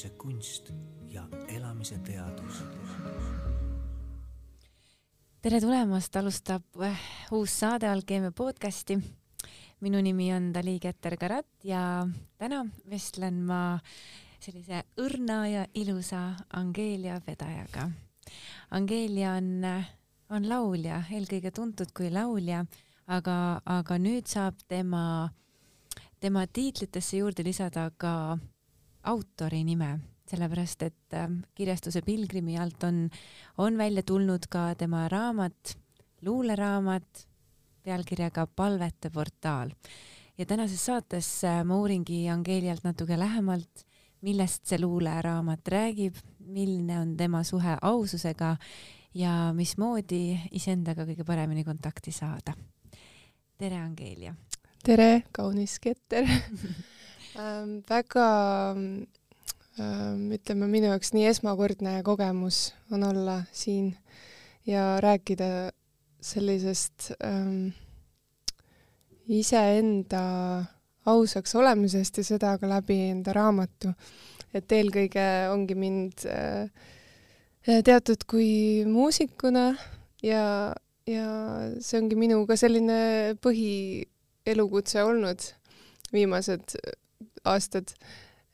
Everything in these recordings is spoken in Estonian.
elamise kunst ja elamise teadus. tere tulemast, alustab äh, uus saade Alkeemia podcasti. minu nimi on Dali Keter-Karat ja täna vestlen ma sellise õrna ja ilusa Angeelia Vedajaga. Angeelia on, on laulja, eelkõige tuntud kui laulja, aga, aga nüüd saab tema, tema tiitlitesse juurde lisada ka autori nime, sellepärast et äh, kirjastuse Pilgrimi alt on, on välja tulnud ka tema raamat, luuleraamat pealkirjaga Palvete portaal. ja tänases saates äh, ma uuringi Angeelialt natuke lähemalt, millest see luuleraamat räägib, milline on tema suhe aususega ja mismoodi iseendaga kõige paremini kontakti saada. tere, Angeelia! tere, kaunis Keter ähm, väga ähm, ütleme, minu jaoks nii esmakordne kogemus on olla siin ja rääkida sellisest ähm, iseenda ausaks olemisest ja seda ka läbi enda raamatu. et eelkõige ongi mind äh, teatud kui muusikuna ja, ja see ongi minu ka selline põhielukutse olnud viimased aastad,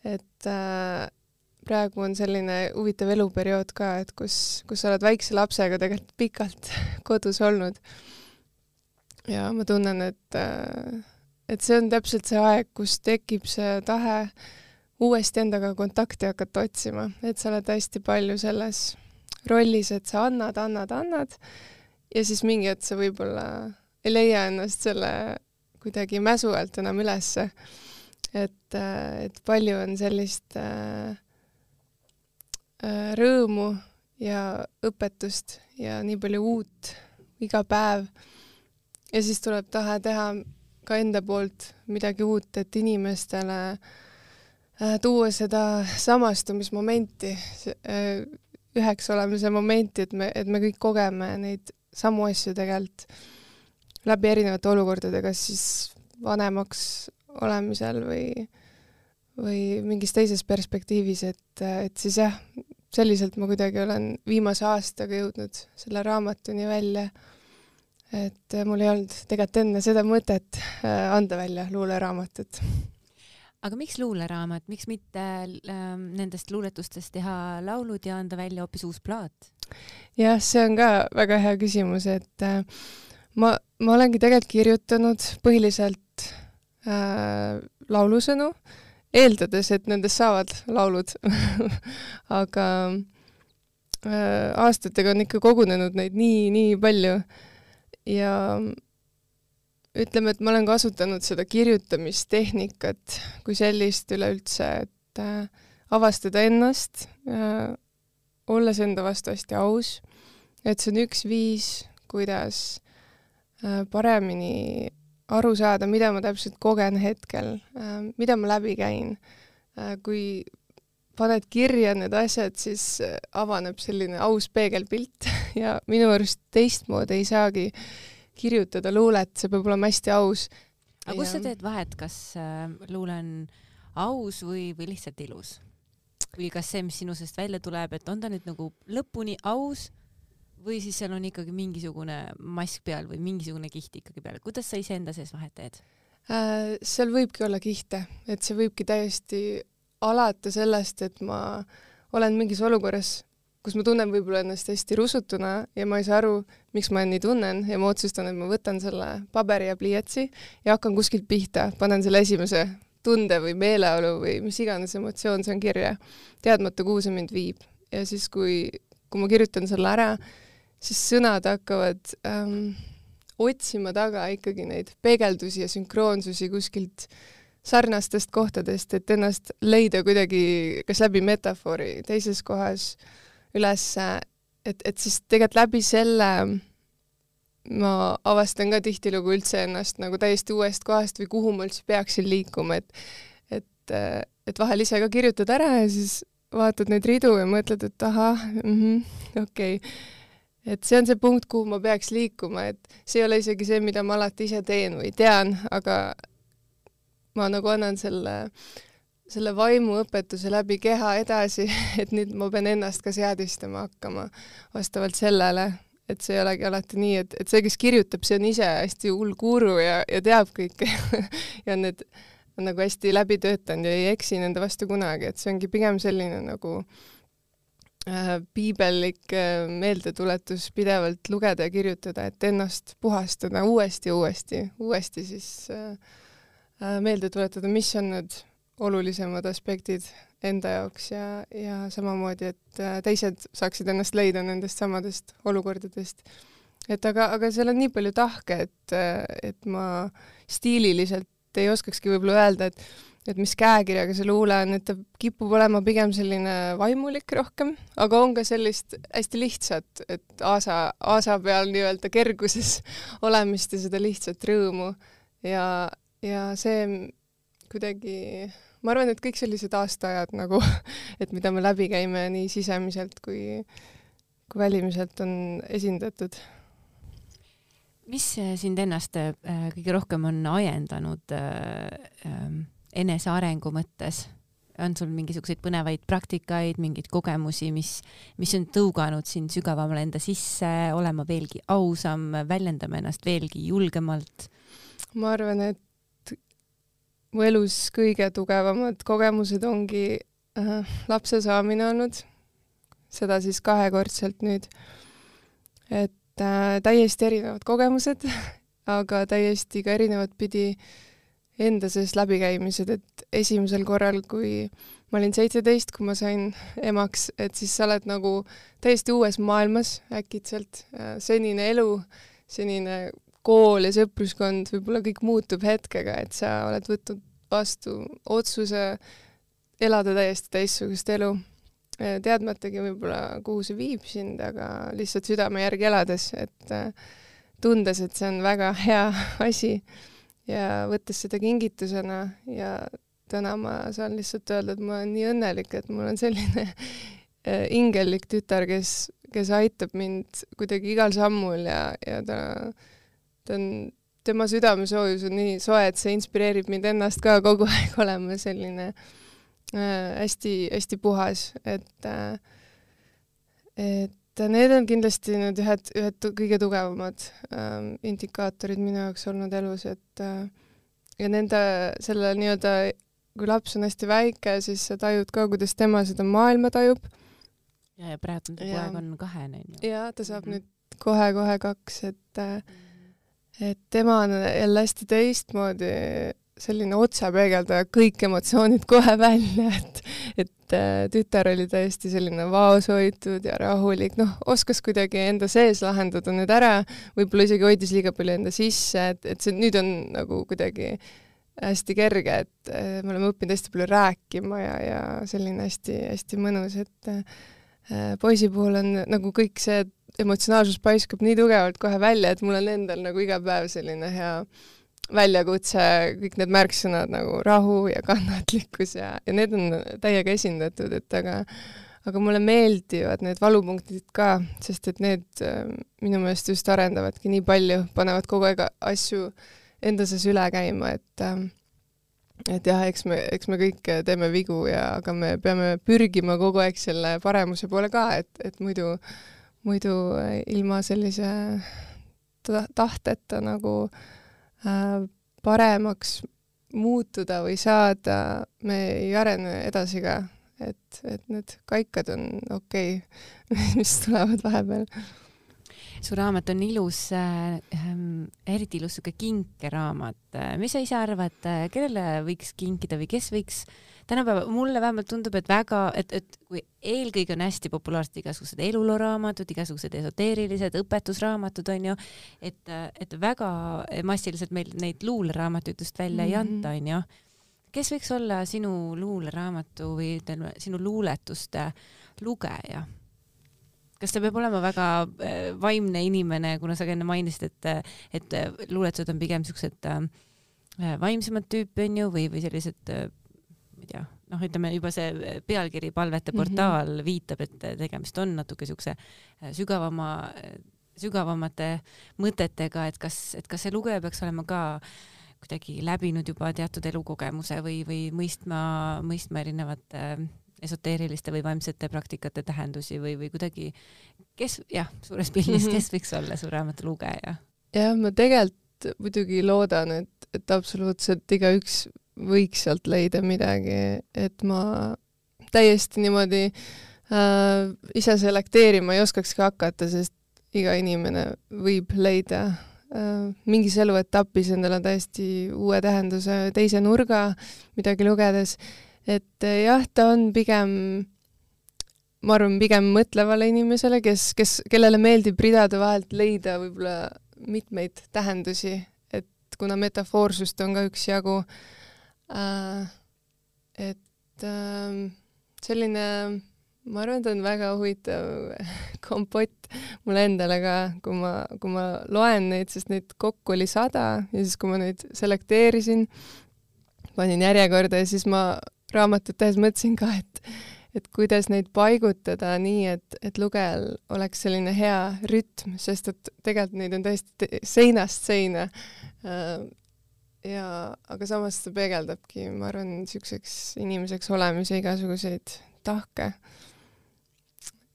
et äh, praegu on selline huvitav eluperiood ka, et kus, kus sa oled väikse lapsega tegelikult pikalt kodus olnud. ja ma tunnen, et äh,, et see on täpselt see aeg, kus tekib see tahe uuesti endaga kontakti hakata otsima, et sa oled hästi palju selles rollis, et sa annad, annad, annad. Ja siis mingi hetk sa võib-olla ei leia ennast selle kuidagi mäsu alt enam ülesse et, äh, et palju on sellist äh, äh, rõõmu ja õpetust ja nii palju uut iga päev. ja siis tuleb tahe teha ka enda poolt midagi uut, et inimestele äh, tuua seda samastumismomenti äh,, üheks olemise momenti, et me, et me kõik kogeme neid samu asju tegelikult läbi erinevate olukordade, kas siis vanemaks olemisel või, või mingis teises perspektiivis, et, et siis jah, selliselt ma kuidagi olen viimase aastaga jõudnud selle raamatuni välja. et mul ei olnud tegelikult enne seda mõtet äh, anda välja luuleraamatut. aga miks luuleraamat, miks mitte äh, nendest luuletustest teha laulud ja anda välja hoopis uus plaat? jah, see on ka väga hea küsimus, et äh, ma, ma olengi tegelikult kirjutanud põhiliselt laulusõnu, eeldades, et nendest saavad laulud. Aga äh, aastatega on ikka kogunenud neid nii, nii palju. Ja ütleme, et ma olen kasutanud seda kirjutamistehnikat kui sellist üleüldse, et äh, avastada ennast äh,, olles enda vastu hästi aus, et see on üks viis, kuidas äh, paremini aru saada, mida ma täpselt kogen hetkel, äh, mida ma läbi käin. Äh, kui paned kirja need asjad, siis äh, avaneb selline aus peegelpilt ja minu arust teistmoodi ei saagi kirjutada luulet, see peab olema hästi aus. aga kus ja... sa teed vahet, kas luule on aus või, või lihtsalt ilus? või kas see, mis sinu seest välja tuleb, et on ta nüüd nagu lõpuni aus või siis seal on ikkagi mingisugune mask peal või mingisugune kiht ikkagi peal, kuidas sa iseenda sees vahet teed äh,? seal võibki olla kihte, et see võibki täiesti alata sellest, et ma olen mingis olukorras, kus ma tunnen võib-olla ennast hästi rusutuna ja ma ei saa aru, miks ma nii tunnen ja ma otsustan, et ma võtan selle paberi ja pliiatsi ja hakkan kuskilt pihta, panen selle esimese tunde või meeleolu või mis iganes emotsioon see on kirja, teadmata, kuhu see mind viib. ja siis, kui, kui ma kirjutan selle ära, siis sõnad hakkavad ähm, otsima taga ikkagi neid peegeldusi ja sünkroonsusi kuskilt sarnastest kohtadest, et ennast leida kuidagi kas läbi metafoori teises kohas ülesse, et, et siis tegelikult läbi selle ma avastan ka tihtilugu üldse ennast nagu täiesti uuest kohast või kuhu ma üldse peaksin liikuma, et et, et vahel ise ka kirjutad ära ja siis vaatad neid ridu ja mõtled, et ahah mm -hmm,, okei. okay et see on see punkt, kuhu ma peaks liikuma, et see ei ole isegi see, mida ma alati ise teen või tean, aga ma nagu annan selle selle vaimuõpetuse läbi keha edasi, et nüüd ma pean ennast ka seadistama hakkama vastavalt sellele, et see ei olegi alati nii, et, et see, kes kirjutab, see on ise hästi hull guru ja, ja teab kõike ja need on nagu hästi läbi töötanud ja ei eksi nende vastu kunagi, et see ongi pigem selline nagu äh, piibellik äh, meeldetuletus pidevalt lugeda ja kirjutada, et ennast puhastada uuesti uuesti, uuesti siis äh, äh, meelde tuletada, mis on need olulisemad aspektid enda jaoks ja, ja samamoodi, et äh, teised saaksid ennast leida nendest samadest olukordadest. et aga, aga seal on nii palju tahke, et, äh, et ma stiililiselt ei oskakski võib-olla öelda, et et mis käekirjaga see luule on, et ta kipub olema pigem selline vaimulik rohkem, aga on ka sellist hästi lihtsat, et aasa, aasa peal nii-öelda kerguses olemist ja seda lihtsat rõõmu ja, ja see kuidagi ma arvan, et kõik sellised aastaajad nagu, et mida me läbi käime nii sisemiselt kui, kui välimiselt on esindatud. mis sind ennast äh, kõige rohkem on ajendanud äh, ähm, enesearengu mõttes? on sul mingisuguseid põnevaid praktikaid, mingeid kogemusi, mis, mis on tõuganud sind sügavamale enda sisse, olema veelgi ausam, väljendama ennast veelgi julgemalt? ma arvan, et mu elus kõige tugevamad kogemused ongi äh, lapse saamine olnud, seda siis kahekordselt nüüd. et äh, täiesti erinevad kogemused, aga täiesti ka erinevat pidi enda sees läbikäimised, et esimesel korral, kui ma olin seitseteist, kui ma sain emaks, et siis sa oled nagu täiesti uues maailmas äkitselt, äh, senine elu, senine kool ja sõpruskond, võib-olla kõik muutub hetkega, et sa oled võtnud vastu otsuse elada täiesti teistsugust elu, teadmatagi võib-olla, kuhu see viib sind, aga lihtsalt südame järgi elades, et äh, tundes, et see on väga hea asi ja võttes seda kingitusena ja täna ma saan lihtsalt öelda, et ma olen nii õnnelik, et mul on selline äh, ingellik tütar, kes, kes aitab mind kuidagi igal sammul ja, ja ta, ta on tema südamesoojus on nii soe, et see inspireerib mind ennast ka kogu aeg olema selline hästi-hästi äh, puhas, et äh, et need on kindlasti need ühed, ühed kõige tugevamad äh, indikaatorid minu jaoks olnud elus, et äh, ja nende, selle nii-öelda, kui laps on hästi väike, siis sa tajud ka, kuidas tema seda maailma tajub. ja, ja praegu ta poeg on kahene, onju. ja ta saab mm -hmm. nüüd kohe-kohe kaks, et äh, -hmm et tema on jälle hästi teistmoodi selline otsepeegeldaja, kõik emotsioonid kohe välja, et et äh, tütar oli täiesti selline vaoshoitud ja rahulik, noh, oskas kuidagi enda sees lahendada need ära, võib-olla isegi hoidis liiga palju enda sisse, et, et see nüüd on nagu kuidagi hästi kerge, et äh, me oleme õppinud hästi palju rääkima ja, ja selline hästi-hästi mõnus, et äh, poisi puhul on nagu kõik see emotsionaalsus paiskab nii tugevalt kohe välja, et mul on endal nagu iga päev selline hea väljakutse, kõik need märksõnad nagu rahu ja kannatlikkus ja, ja need on täiega esindatud, et aga aga mulle meeldivad need valupunktid ka, sest et need äh, minu meelest just arendavadki nii palju, panevad kogu aeg asju enda sees üle käima, et äh, et jah, eks me, eks me kõik teeme vigu ja, aga me peame pürgima kogu aeg selle paremuse poole ka, et, et muidu muidu äh, ilma sellise tahteta nagu äh, paremaks muutuda või saada, me ei arene edasi ka. et, et need kaikad on okei okay, mis tulevad vahepeal. Su raamat on ilus äh,, eriti ilus siuke kinkeraamat. mis sa ise arvad, äh, kellele võiks kinkida või kes võiks tänapäeval mulle vähemalt tundub, et väga, et, et kui eelkõige on hästi populaarsed igasugused elulooraamatud, igasugused esoteerilised õpetusraamatud onju, et, et väga massiliselt meil neid luuleraamatuid just välja mm -hmm. ei mhm. anta onju. kes võiks olla sinu luuleraamatu või ütleme, sinu luuletuste lugeja? Kas ta peab olema väga äh, vaimne inimene, kuna sa ka enne mainisid, et, et luuletused on pigem siuksed äh, vaimsemat tüüpi onju või, või sellised ma ei tea, noh, ütleme juba see pealkiri Palvete mhm. portaal mm -hmm. viitab, et tegemist on natuke siukse äh, sügavama, sügavamate mõtetega, et kas, et kas see lugeja peaks olema ka kuidagi läbinud juba teatud elukogemuse või, või mõistma, mõistma erinevate esoteeriliste või vaimsete praktikate tähendusi või, või kuidagi, kes jah, suures pildis, kes võiks olla su raamatu lugeja? jah, ma tegelikult muidugi loodan, et, et absoluutselt igaüks võiks sealt leida midagi, et ma täiesti niimoodi äh, ise selekteerima ei oskakski hakata, sest iga inimene võib leida äh, mingis eluetapis endale täiesti uue tähenduse, teise nurga midagi lugedes. Et äh, jah, ta on pigem, ma arvan, pigem mõtlevale inimesele, kes, kes, kellele meeldib ridade vahelt leida võib-olla mitmeid tähendusi, et kuna metafoorsust on ka üksjagu äh,, et äh, selline ma arvan, et on väga huvitav kompott mulle endale ka, kui ma, kui ma loen neid, sest neid kokku oli sada ja siis, kui ma neid selekteerisin, panin järjekorda ja siis ma raamatut tehes mõtlesin ka, et et kuidas neid paigutada nii, et, et lugejal oleks selline hea rütm, sest et tegelikult neid on täiesti seinast seina. Äh, ja, aga samas ta peegeldabki, ma arvan, niisuguseks inimeseks olemise igasuguseid tahke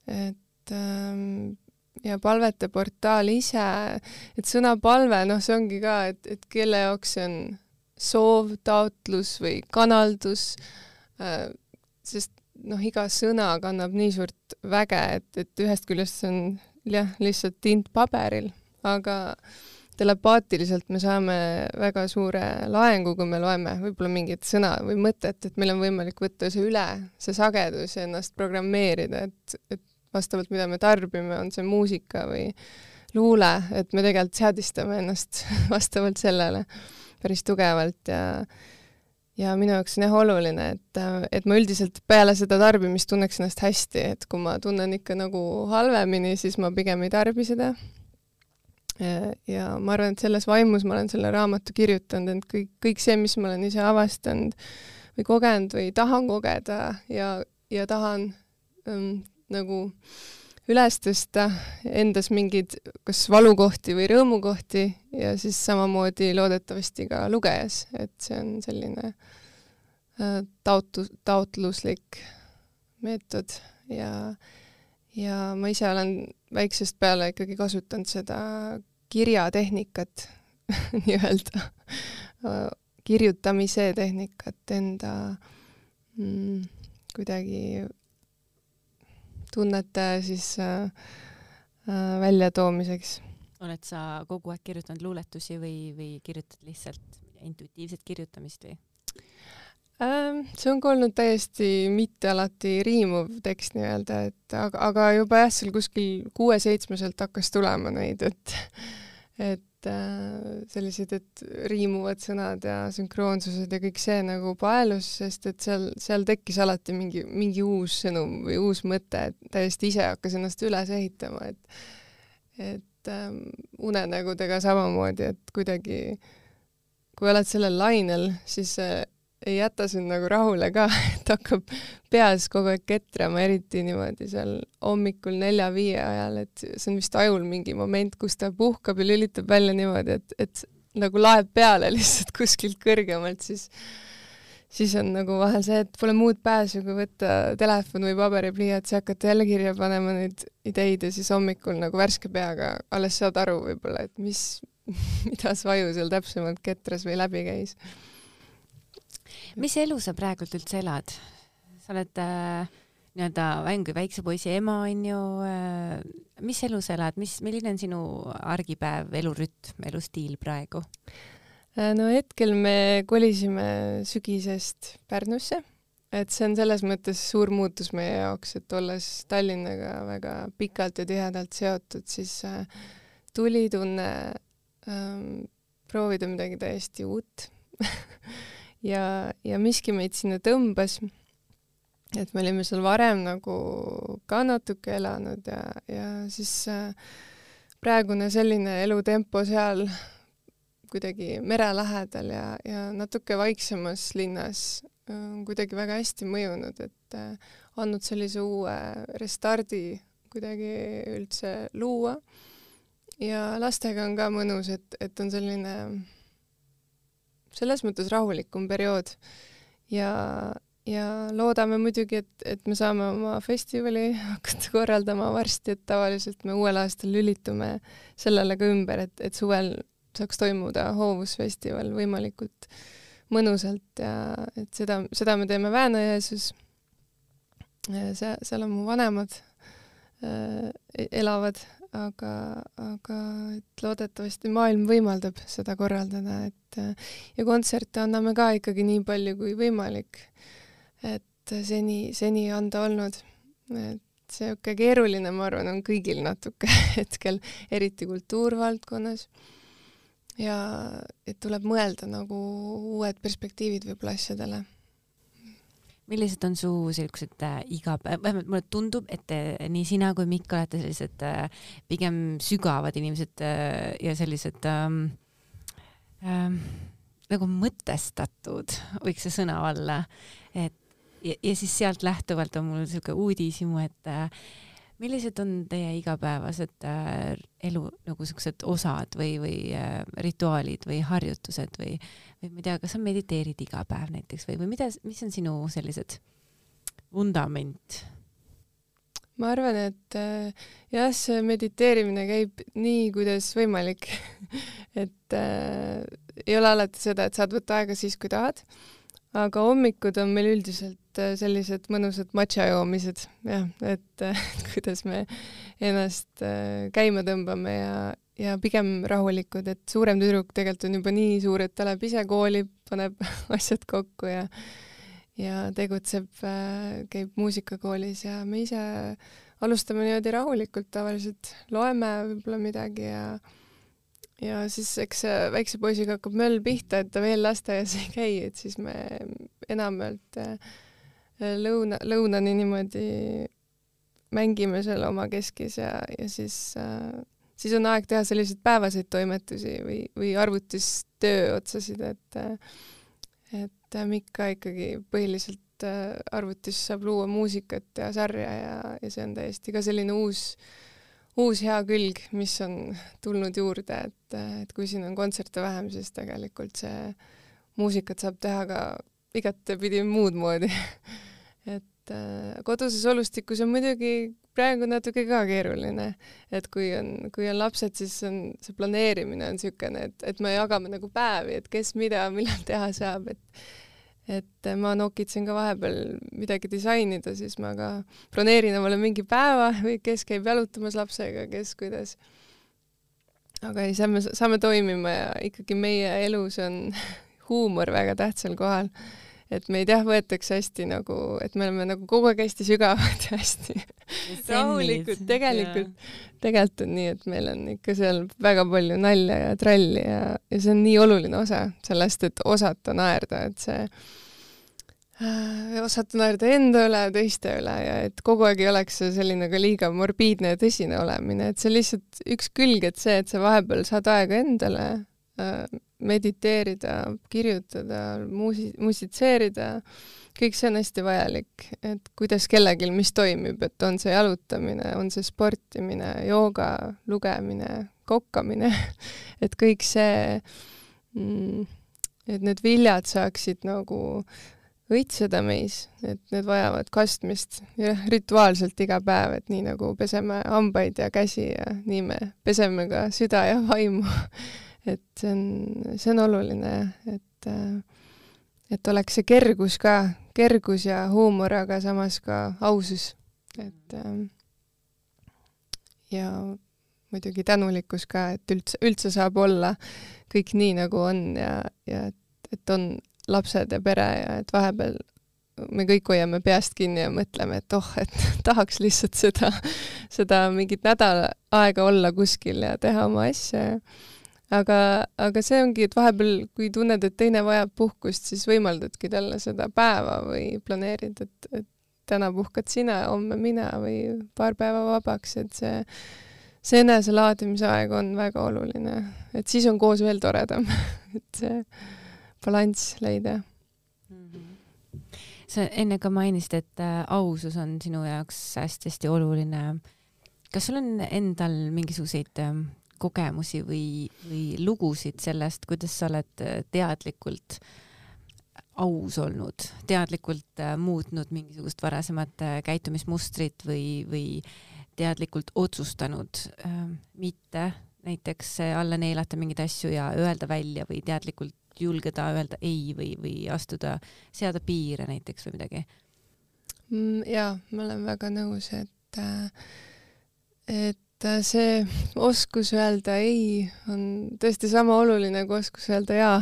et ähm, ja palvete portaal ise, et sõna palve, noh, see ongi ka, et, et kelle jaoks see on soov, taotlus või kanaldus äh,, sest noh, iga sõna kannab nii suurt väge, et, et ühest küljest see on jah, lihtsalt tint paberil, aga telepaatiliselt me saame väga suure laengu, kui me loeme võib-olla mingit sõna või mõtet, et meil on võimalik võtta see üle, see sagedus ja ennast programmeerida, et, et vastavalt, mida me tarbime, on see muusika või luule, et me tegelikult seadistame ennast vastavalt sellele päris tugevalt ja ja minu jaoks on jah oluline, et, et ma üldiselt peale seda tarbimist tunneks ennast hästi, et kui ma tunnen ikka nagu halvemini, siis ma pigem ei tarbi seda. ja ma arvan, et selles vaimus ma olen selle raamatu kirjutanud, et kõik, kõik see, mis ma olen ise avastanud või kogenud või tahan kogeda ja, ja tahan um, nagu üles tõsta endas mingeid kas valukohti või rõõmukohti ja siis samamoodi loodetavasti ka lugejas, et see on selline äh, taotu-, taotluslik meetod. Ja, ja ma ise olen väiksest peale ikkagi kasutanud seda kirjatehnikat nii-öelda, äh, kirjutamise tehnikat enda mm, kuidagi tunnete siis äh, äh, väljatoomiseks. oled sa kogu aeg kirjutanud luuletusi või, või kirjutad lihtsalt intuitiivset kirjutamist või? Ähm, see on ka olnud täiesti mitte alati riimuv tekst nii-öelda, et aga, aga juba jah, seal kuskil kuue-seitsmeselt hakkas tulema neid, et et et äh, sellised, et riimuvad sõnad ja sünkroonsused ja kõik see nagu paelus, sest et seal, seal tekkis alati mingi, mingi uus sõnum või uus mõte, et täiesti ise hakkas ennast üles ehitama, et et ähm, unenägudega samamoodi, et kuidagi kui oled sellel lainel, siis äh, ei jäta sind nagu rahule ka, et hakkab peas kogu aeg ketrama, eriti niimoodi seal hommikul nelja-viie ajal, et see on vist ajul mingi moment, kus ta puhkab ja lülitab välja niimoodi, et, et nagu laeb peale lihtsalt kuskilt kõrgemalt, siis siis on nagu vahel see, et pole muud pääsu, kui võtta telefon või paberipliiats ja hakata jälle kirja panema neid ideid ja siis hommikul nagu värske peaga alles saad aru võib-olla, et mis, mida su aju seal täpsemalt ketras või läbi käis mis elu sa praegult üldse elad? sa oled äh, nii-öelda mängu väikse poisi ema, onju äh,. mis elu sa elad, mis, milline on sinu argipäev, elurütm, elustiil praegu? Äh, no hetkel me kolisime sügisest Pärnusse, et see on selles mõttes suur muutus meie jaoks, et olles Tallinnaga väga pikalt ja tihedalt seotud, siis äh, tuli tunne ähm, proovida midagi täiesti uut ja, ja miski meid sinna tõmbas. et me olime seal varem nagu ka natuke elanud ja, ja siis äh, praegune selline elutempo seal kuidagi mere lähedal ja, ja natuke vaiksemas linnas on kuidagi väga hästi mõjunud, et äh, andnud sellise uue restardi kuidagi üldse luua. ja lastega on ka mõnus, et, et on selline selles mõttes rahulikum periood ja, ja loodame muidugi, et, et me saame oma festivali hakata korraldama varsti, et tavaliselt me uuel aastal lülitume sellele ka ümber, et, et suvel saaks toimuda hoovusfestival võimalikult mõnusalt ja et seda, seda me teeme Väänajõesus. see, seal on mu vanemad äh, elavad, aga, aga et loodetavasti maailm võimaldab seda korraldada, et ja kontserte anname ka ikkagi nii palju kui võimalik. et seni, seni anda olnud, et sihuke keeruline, ma arvan, on kõigil natuke hetkel, eriti kultuurvaldkonnas ja et tuleb mõelda nagu uued perspektiivid võib-olla asjadele. Millised on su sellised äh, igapäev, vähemalt mulle tundub, et te, nii sina kui Mikk olete sellised äh, pigem sügavad inimesed äh, ja sellised ähm, ähm, nagu mõtestatud, võiks see sõna olla, et ja, ja siis sealt lähtuvalt on mul niisugune uudishimu, et äh, millised on teie igapäevased äh, elu nagu siuksed osad või, või äh, rituaalid või harjutused või, või ma ei tea, kas sa mediteerid iga päev näiteks või, või mida, mis on sinu sellised vundament? ma arvan, et äh, jah, see mediteerimine käib nii, kuidas võimalik et äh, ei ole alati seda, et saad võtta aega siis, kui tahad aga hommikud on meil üldiselt äh, sellised mõnusad matša joomised, jah, et äh, kuidas me ennast äh, käima tõmbame ja, ja pigem rahulikud, et suurem tüdruk tegelikult on juba nii suur, et ta läheb ise kooli, paneb asjad kokku ja ja tegutseb, käib muusikakoolis ja me ise alustame niimoodi rahulikult tavaliselt, loeme võib-olla midagi ja ja siis eks väikse poisiga hakkab möll pihta, et ta veel lasteaias ei käi, et siis me enamjaolt äh, lõuna, lõunani niimoodi mängime seal omakeskis ja, ja siis äh, siis on aeg teha selliseid päevaseid toimetusi või, või arvutis töö otsasid, et et Mikka ikkagi põhiliselt äh, arvutis saab luua muusikat ja sarja ja, ja see on täiesti ka selline uus äh, uus hea külg, mis on tulnud juurde, et, et kui siin on kontserte vähem, siis tegelikult see muusikat saab teha ka igatepidi muud moodi. Et äh, koduses olustikus on muidugi praegu natuke ka keeruline, et kui on, kui on lapsed, siis on see planeerimine on niisugune, et, et me jagame nagu päevi, et kes mida millal teha saab, et et ma nokitsen ka vahepeal midagi disainida, siis ma ka broneerin omale mingi päeva või kes käib jalutamas lapsega, kes kuidas. aga ei, saame, saame toimima ja ikkagi meie elus on huumor väga tähtsal kohal. Et meid jah, võetakse hästi nagu, et me oleme nagu kogu aeg hästi sügavad ja hästi rahulikud, tegelikult, tegelikult on nii, et meil on ikka seal väga palju nalja ja tralli ja, ja see on nii oluline osa sellest, et osata naerda, et see äh, osata naerda enda üle, teiste üle ja et kogu aeg ei oleks see selline ka liiga morbiidne ja tõsine olemine, et see on lihtsalt üks külg, et see, et sa vahepeal saad aega endale äh, mediteerida, kirjutada, muusi-, musitseerida kõik see on hästi vajalik, et kuidas kellelgi, mis toimib, et on see jalutamine, on see sportimine, jooga, lugemine, kokkamine, et kõik see, mm, et need viljad saaksid nagu õitseda meis, et need vajavad kastmist jah, rituaalselt iga päev, et nii nagu peseme hambaid ja käsi ja nii me peseme ka süda ja vaimu. et see on, see on oluline, et et oleks see kergus ka, kergus ja huumor, aga samas ka ausus, et ähm, ja muidugi tänulikkus ka, et üldse, üldse saab olla kõik nii, nagu on ja, ja et, et on lapsed ja pere ja et vahepeal me kõik hoiame peast kinni ja mõtleme, et oh, et tahaks lihtsalt seda, seda mingit nädal aega olla kuskil ja teha oma asja ja aga, aga see ongi, et vahepeal, kui tunned, et teine vajab puhkust, siis võimaldadki talle seda päeva või planeerid, et, et täna puhkad sina, homme mina või paar päeva vabaks, et see, see eneselaadimise aeg on väga oluline, et siis on koos veel toredam et see balanss leida mm. -hmm sa enne ka mainisid, et äh, ausus on sinu jaoks hästi-hästi oluline. kas sul on endal mingisuguseid äh, kogemusi või, või lugusid sellest, kuidas sa oled teadlikult aus olnud, teadlikult muutnud mingisugust varasemat käitumismustrit või, või teadlikult otsustanud äh, mitte näiteks alla neelata mingeid asju ja öelda välja või teadlikult julgeda öelda ei või, või astuda, seada piire näiteks või midagi mm,? jaa, ma olen väga nõus, et, äh, et äh, see oskus öelda ei on tõesti sama oluline kui oskus öelda jaa.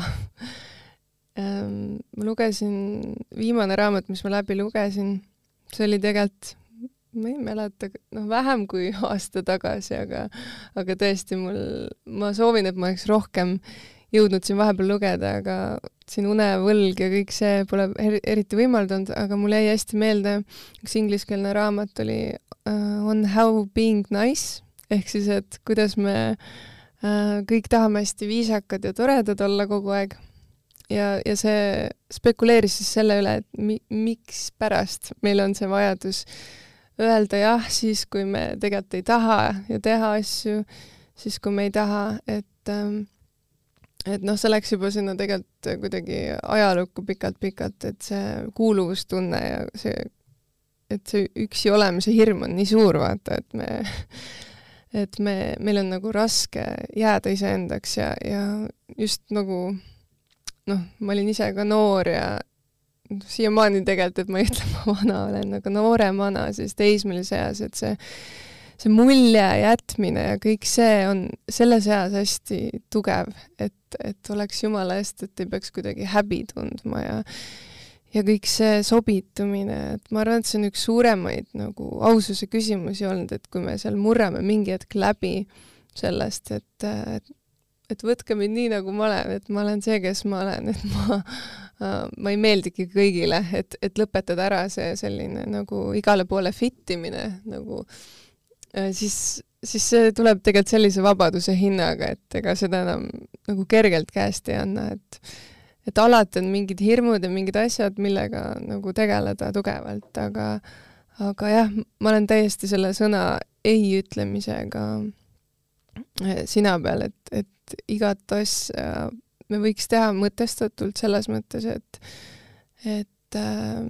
Ähm, ma lugesin, viimane raamat, mis ma läbi lugesin, see oli tegelikult ma ei mäleta, noh, vähem kui aasta tagasi, aga, aga tõesti mul, ma soovin, et ma oleks rohkem jõudnud siin vahepeal lugeda, aga siin Unevõlg ja kõik see pole eriti võimaldanud, aga mul jäi hästi meelde üks ingliskeelne raamat oli uh, On how being nice ehk siis, et kuidas me uh, kõik tahame hästi viisakad ja toredad olla kogu aeg. ja, ja see spekuleeris siis selle üle, et mi-, mikspärast meil on see vajadus öelda jah siis, kui me tegelikult ei taha ja teha asju, siis kui me ei taha, et um, et noh, see läks juba sinna tegelikult kuidagi ajalukku pikalt-pikalt, et see kuuluvustunne ja see, et see üksi olemise hirm on nii suur, vaata, et me, et me, meil on nagu raske jääda iseendaks ja, ja just nagu noh, ma olin ise ka noor ja siiamaani tegelikult, et ma ei ütle, ma vana olen, aga nooremana, siis teismelise eas, et see see mulje jätmine ja kõik see on selles eas hästi tugev, et, et oleks jumala eest, et ei peaks kuidagi häbi tundma ja ja kõik see sobitumine, et ma arvan, et see on üks suuremaid nagu aususe küsimusi olnud, et kui me seal murrame mingi hetk läbi sellest, et, et et võtke mind nii, nagu ma olen, et ma olen see, kes ma olen, et ma, ma ei meeldigi kõigile, et, et lõpetada ära see selline nagu igale poole fit imine nagu äh, Äh, siis, siis see tuleb tegelikult sellise vabaduse hinnaga, et ega seda enam nagu kergelt käest ei anna, et et alati on mingid hirmud ja mingid asjad, millega nagu tegeleda tugevalt, aga aga jah, ma olen täiesti selle sõna ei ütlemisega äh, sina peal, et, et igat asja me võiks teha mõtestatult selles mõttes, et et äh,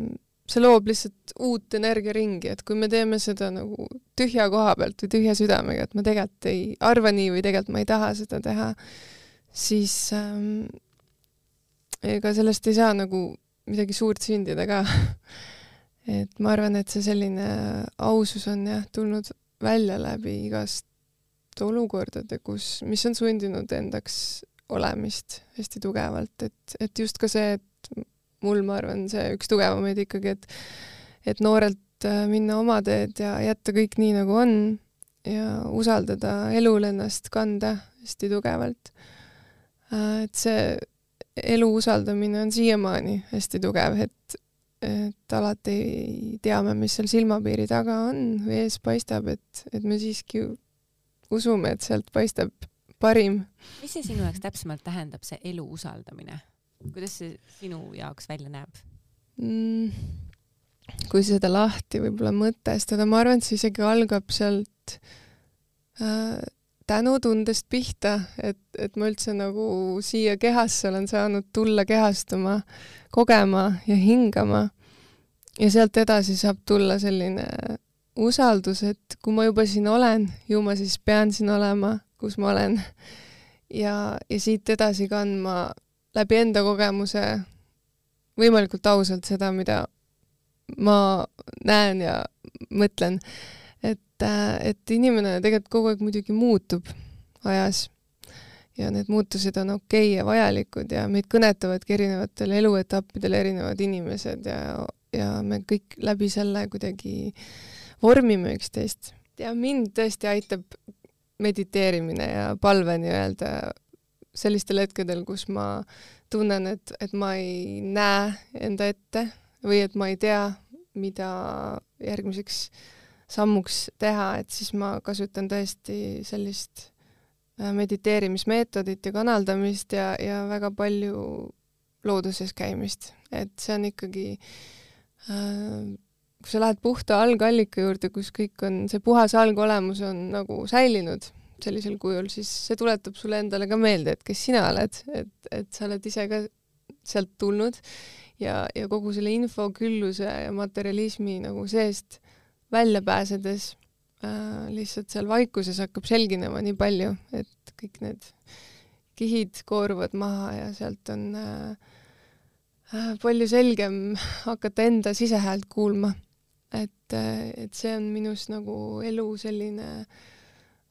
see loob lihtsalt uut energiaringi, et kui me teeme seda nagu tühja koha pealt või tühja südamega, et ma tegelikult ei arva nii või tegelikult ma ei taha seda teha, siis ähm, ega sellest ei saa nagu midagi suurt sündida ka et ma arvan, et see selline ausus on jah, tulnud välja läbi igast olukordade, kus, mis on sundinud endaks olemist hästi tugevalt, et, et just ka see, et mul, ma arvan, see üks tugevamaid ikkagi, et et noorelt äh, minna oma teed ja jätta kõik nii, nagu on ja usaldada elul ennast kanda hästi tugevalt. Äh, et see elu usaldamine on siiamaani hästi tugev, et, et alati ei tea me, mis seal silmapiiri taga on või ees paistab, et, et me siiski usume, et sealt paistab parim. mis see sinu jaoks täpsemalt tähendab, see elu usaldamine? kuidas see sinu jaoks välja näeb mm,? kui seda lahti võib-olla mõtestada, ma arvan, et see isegi algab sealt äh, tänutundest pihta, et, et ma üldse nagu siia kehasse olen saanud tulla kehastuma, kogema ja hingama. ja sealt edasi saab tulla selline usaldus, et kui ma juba siin olen, ju ma siis pean siin olema, kus ma olen. ja, ja siit edasi kandma läbi enda kogemuse võimalikult ausalt seda, mida ma näen ja mõtlen. Et, äh, et inimene tegelikult kogu aeg muidugi muutub ajas ja need muutused on okei okay ja vajalikud ja meid kõnetavadki erinevatel eluetappidel erinevad inimesed ja, ja me kõik läbi selle kuidagi vormime üksteist. ja mind tõesti aitab mediteerimine ja palve nii-öelda sellistel hetkedel, kus ma tunnen, et, et ma ei näe enda ette või et ma ei tea, mida järgmiseks sammuks teha, et siis ma kasutan tõesti sellist äh, mediteerimismeetodit ja kanaldamist ja, ja väga palju looduses käimist, et see on ikkagi äh, kui sa lähed puhta algallika juurde, kus kõik on, see puhas algolemus on nagu säilinud sellisel kujul, siis see tuletab sulle endale ka meelde, et kes sina oled, et, et sa oled ise ka sealt tulnud. Ja, ja kogu selle infokülluse ja materialismi nagu seest välja pääsedes äh, lihtsalt seal vaikuses hakkab selginema nii palju, et kõik need kihid kooruvad maha ja sealt on äh, äh, palju selgem hakata enda sisehäält kuulma. et, äh, et see on minus nagu elu selline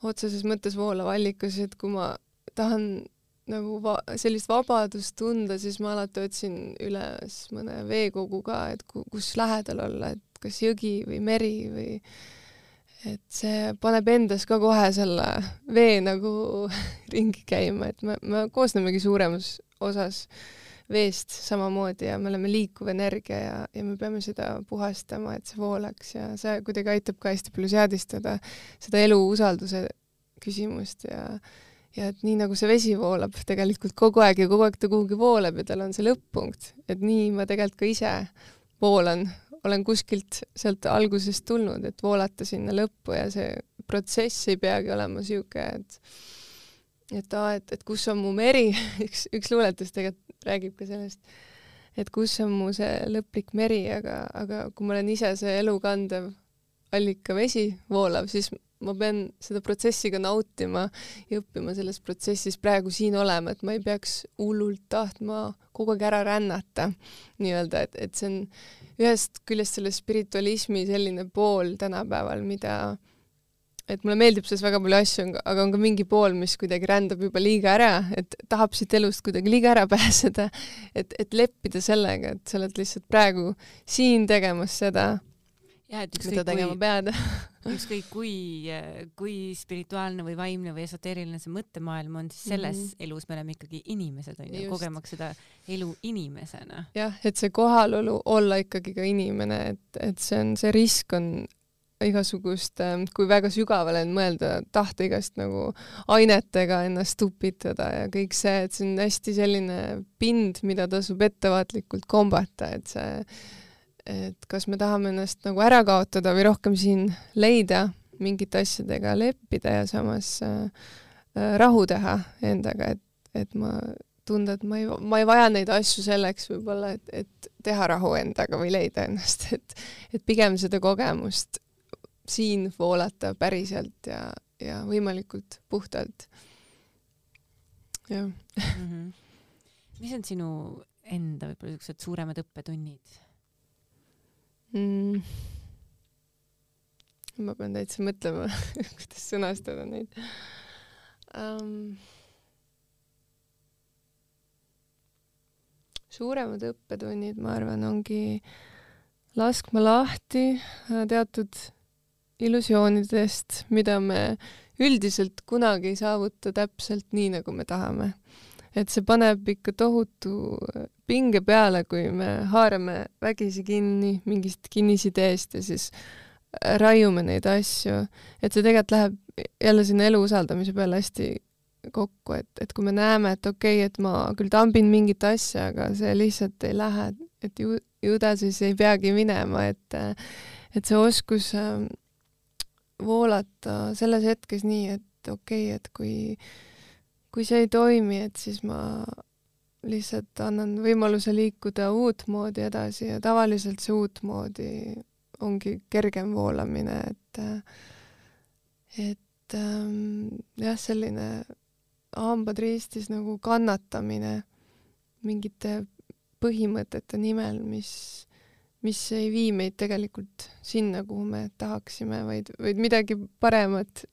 otseses mõttes voolav allikas, et kui ma tahan nagu va-, sellist vabadust tunda, siis ma alati otsin üles mõne veekogu ka, et ku-, kus lähedal olla, et kas jõgi või meri või et see paneb endas ka kohe selle vee nagu ringi käima, et me, me koosnemegi suuremas osas veest samamoodi ja me oleme liikuv energia ja, ja me peame seda puhastama, et see voolaks ja see kuidagi aitab ka hästi palju seadistada seda elu usalduse küsimust ja ja et nii nagu see vesi voolab tegelikult kogu aeg ja kogu aeg ta kuhugi voolab ja tal on see lõpp-punkt, et nii ma tegelikult ka ise voolan, olen kuskilt sealt algusest tulnud, et voolata sinna lõppu ja see protsess ei peagi olema sihuke, et et aa, et, et kus on mu meri? Üks, üks luuletus tegelikult räägib ka sellest, et kus on mu see lõplik meri, aga, aga kui ma olen ise see elukandev allikavesi voolav, siis ma pean seda protsessi ka nautima ja õppima selles protsessis praegu siin olema, et ma ei peaks hullult tahtma kogu aeg ära rännata nii-öelda, et, et see on ühest küljest selle spiritualismi selline pool tänapäeval, mida et mulle meeldib selles väga palju asju, aga on ka mingi pool, mis kuidagi rändab juba liiga ära, et tahab siit elust kuidagi liiga ära pääseda, et, et leppida sellega, et sa oled lihtsalt praegu siin tegemas seda, ja et tegema kui, ükskõik kui, kui spirituaalne või vaimne või esoteeriline see mõttemaailm on, siis selles mm -hmm. elus me oleme ikkagi inimesed, onju, kogemaks seda elu inimesena. jah, et see kohalolu, olla ikkagi ka inimene, et, et see on, see risk on igasugust, kui väga sügavale mõelda, tahta igast nagu ainetega ennast upitada ja kõik see, et see on hästi selline pind, mida tasub ettevaatlikult kombata, et see et kas me tahame ennast nagu ära kaotada või rohkem siin leida, mingite asjadega leppida ja samas äh, äh, rahu teha endaga, et, et ma tunda, et ma ei, ma ei vaja neid asju selleks võib-olla, et, et teha rahu endaga või leida ennast, et, et pigem seda kogemust siin voolata päriselt ja, ja võimalikult puhtalt. jah mm. -hmm. mis on sinu enda võib-olla niisugused suuremad õppetunnid? Mm.? ma pean täitsa mõtlema kuidas sõnastada neid um,. suuremad õppetunnid, ma arvan, ongi laskma lahti äh, teatud illusioonidest, mida me üldiselt kunagi ei saavuta täpselt nii, nagu me tahame et see paneb ikka tohutu pinge peale, kui me haarame vägisi kinni mingist kinnisideest ja siis raiume neid asju, et see tegelikult läheb jälle sinna elu usaldamise peale hästi kokku, et, et kui me näeme, et okei okay,, et ma küll tambin mingit asja, aga see lihtsalt ei lähe, et ju, ju ta siis ei peagi minema, et et see oskus ähm, voolata selles hetkes nii, et okei okay,, et kui kui see ei toimi, et siis ma lihtsalt annan võimaluse liikuda uutmoodi edasi ja tavaliselt see uutmoodi ongi kergem voolamine, et et ähm, jah, selline hambad ristis nagu kannatamine mingite põhimõtete nimel, mis, mis ei vii meid tegelikult sinna, kuhu me tahaksime, vaid, vaid midagi paremat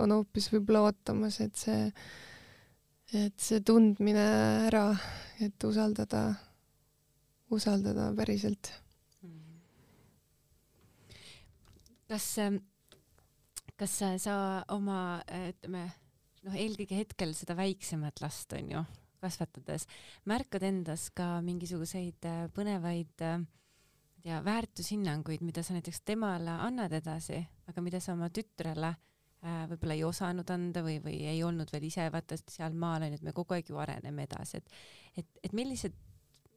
on hoopis võib-olla ootamas, et see et see tundmine ära, et usaldada, usaldada päriselt. kas, kas sa oma, ütleme, noh, eelkõige hetkel seda väiksemat last on ju, kasvatades, märkad endas ka mingisuguseid äh, põnevaid äh, ja väärtushinnanguid, mida sa näiteks temale annad edasi, aga mida sa oma tütrele äh, Äh, võib-olla ei osanud anda või, või ei olnud veel ise vaata sealmaal onju, et me kogu aeg ju areneme edasi, et, et, et millised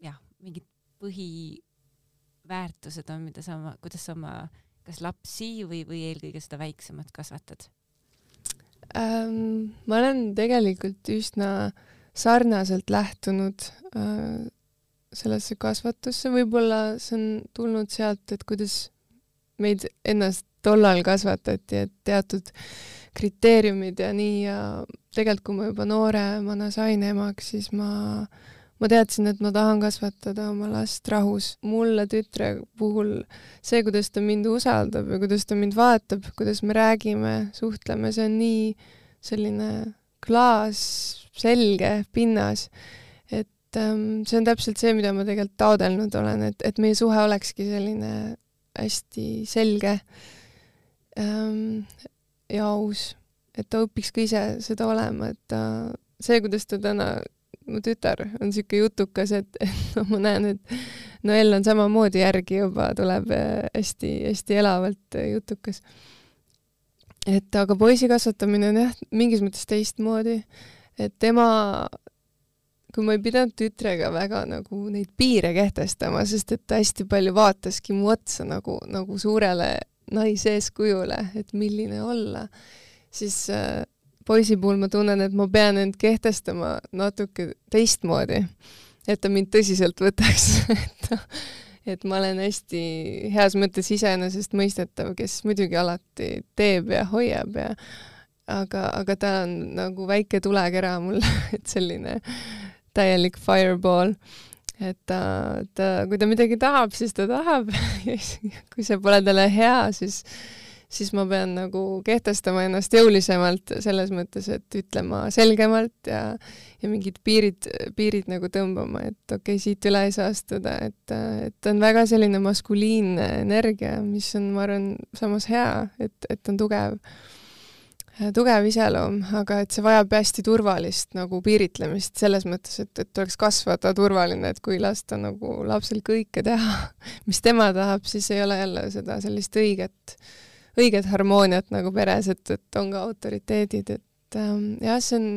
jah, mingid põhiväärtused on, mida sa oma, kuidas sa oma kas lapsi või, või eelkõige seda väiksemat kasvatad? ähm,? ma olen tegelikult üsna sarnaselt lähtunud äh, sellesse kasvatusse, võib-olla see on tulnud sealt, et kuidas meid ennast tollal kasvatati, et teatud kriteeriumid ja nii ja tegelikult, kui ma juba nooremana sain emaks, siis ma ma teadsin, et ma tahan kasvatada oma last rahus. mulle tütre puhul see, kuidas ta mind usaldab ja kuidas ta mind vaatab, kuidas me räägime, suhtleme, see on nii selline klaas, selge pinnas, et ähm, see on täpselt see, mida ma tegelikult taodelnud olen, et, et meie suhe olekski selline hästi selge ja aus, et ta õpiks ka ise seda olema, et ta, see, kuidas ta täna mu tütar on siuke jutukas, et, et no ma näen, et Noel on samamoodi järgi juba, tuleb hästi-hästi äh, elavalt äh, jutukas. et aga poisi kasvatamine on jah, mingis mõttes teistmoodi, et tema, kui ma ei pidanud tütrega väga nagu neid piire kehtestama, sest et ta hästi palju vaataski mu otsa nagu, nagu suurele naiseeskujule, et milline olla, siis äh, poisi puhul ma tunnen, et ma pean end kehtestama natuke teistmoodi, et ta mind tõsiselt võtaks et et ma olen hästi heas mõttes iseenesestmõistetav, kes muidugi alati teeb ja hoiab ja aga, aga ta on nagu väike tulekera mul et selline täielik fireball. Et ta, ta, kui ta midagi tahab, siis ta tahab kui see pole talle hea, siis siis ma pean nagu kehtestama ennast jõulisemalt selles mõttes, et ütlema selgemalt ja, ja mingid piirid, piirid nagu tõmbama, et okei okay,, siit üle ei saa astuda, et, et on väga selline maskuliinne energia, mis on, ma arvan, samas hea, et, et on tugev, tugev iseloom, aga et see vajab hästi turvalist nagu piiritlemist selles mõttes, et, et tuleks kasvada turvaline, et kui lasta nagu lapsel kõike teha, mis tema tahab, siis ei ole jälle seda sellist õiget õiget harmooniat nagu peres, et, et on ka autoriteedid, et ähm, jah, see on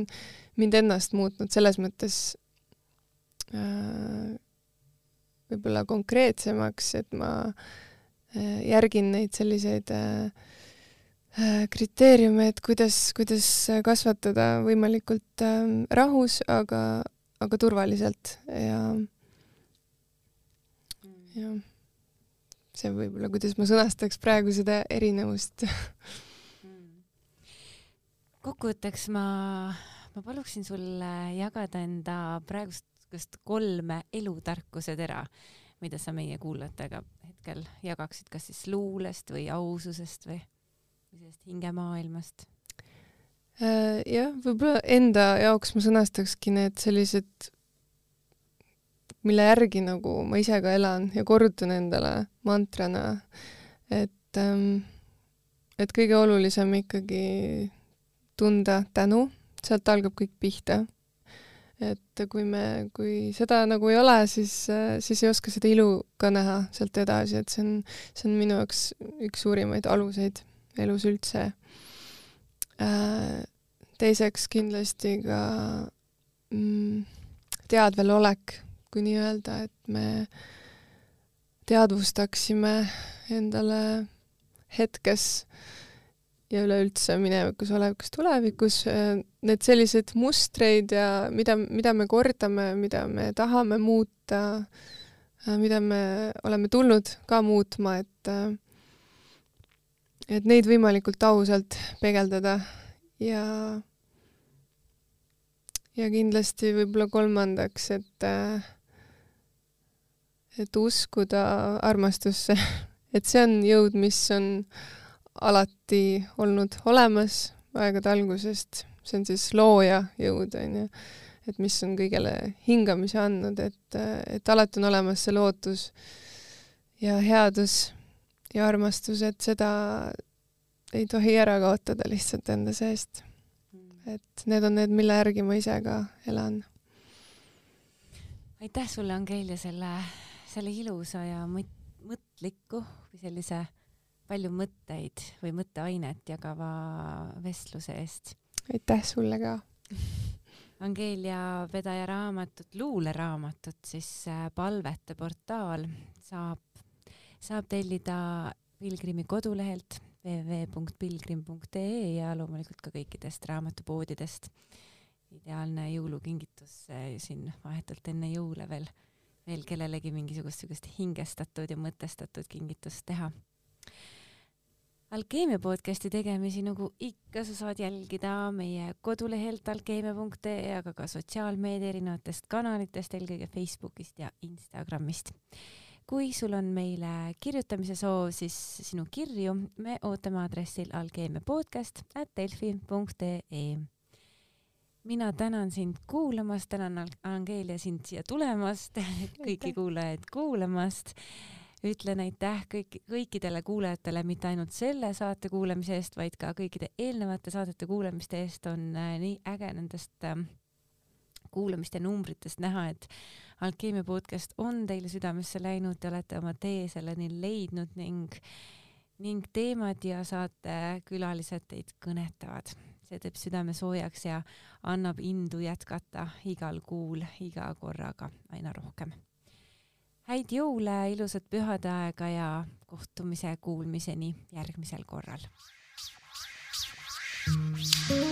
mind ennast muutnud selles mõttes äh, võib-olla konkreetsemaks, et ma äh, järgin neid selliseid äh kriteeriume, et kuidas, kuidas kasvatada võimalikult äh, rahus, aga, aga turvaliselt. Ja, jah see võib-olla, kuidas ma sõnastaks praegu seda erinevust. Kokkuvõtteks ma, ma paluksin sul jagada enda praegust kolme elutarkuse tera, mida sa meie kuulajatega hetkel jagaksid, kas siis luulest või aususest või, sellest hingemaailmast? Äh, jah, võib-olla enda jaoks ma sõnastakski need sellised mille järgi nagu ma ise ka elan ja korrutan endale mantrana, et ähm, et kõige olulisem ikkagi tunda tänu, sealt algab kõik pihta. et kui me, kui seda nagu ei ole, siis, siis ei oska seda ilu ka näha sealt edasi, et see on, see on minu jaoks üks suurimaid aluseid elus üldse äh,. teiseks kindlasti ka mm, teadvel olek kui nii-öelda, et me teadvustaksime endale hetkes ja üleüldse minevikus, olevikus, tulevikus need sellised mustreid ja mida, mida me kordame, mida me tahame muuta, mida me oleme tulnud ka muutma, et et neid võimalikult ausalt peegeldada. Ja ja kindlasti võib-olla kolmandaks, et äh, et uskuda armastusse, et see on jõud, mis on alati olnud olemas aegade algusest, see on siis looja jõud, onju, et mis on kõigele hingamise andnud, et, et alati on olemas see lootus ja headus ja armastus, et seda ei tohi ära kaotada lihtsalt enda seest. et need on need, mille järgi ma ise ka elan. aitäh sulle, Angelia, selle selle ilusa ja mõt-, mõtliku või sellise palju mõtteid või mõtteainet jagava vestluse eest. aitäh sulle ka Angeelia Vedaja raamatut, luuleraamatut siis äh, Palvete portaal saab, saab tellida Pilgrimi kodulehelt www.pilgrim.ee ja loomulikult ka kõikidest raamatupoodidest. ideaalne jõulukingitus siin vahetult enne jõule veel, veel kellelegi mingisugust niisugust hingestatud ja mõtestatud kingitust teha Alkeemia podcasti tegemisi, nagu ikka, sa saad jälgida meie kodulehelt alkeemia.ee, aga ka sotsiaalmeedia erinevatest kanalitest, eelkõige Facebookist ja Instagramist. Kui sul on meile kirjutamise soov, siis sinu kirju me ootame aadressil alkeemiapodcast at delfi.ee. mina tänan sind kuulamast, tänan Angeelia sind siia tulemast, kõiki kuulajaid kuulamast. Ütlen aitäh kõik, kõikidele kuulajatele, mitte ainult selle saate kuulamise eest, vaid ka kõikide eelnevate saadete kuulamiste eest, on äh, nii äge nendest äh, kuulamiste numbritest näha, et Alkeemia podcast on teile südamesse läinud, te olete oma tee selleni leidnud ning, ning teemad ja saatekülalised teid kõnetavad. see teeb südame soojaks ja annab indu jätkata igal kuul, iga korraga aina rohkem häid jõule, ilusat pühade aega ja kohtumise kuulmiseni järgmisel korral. alkeemia,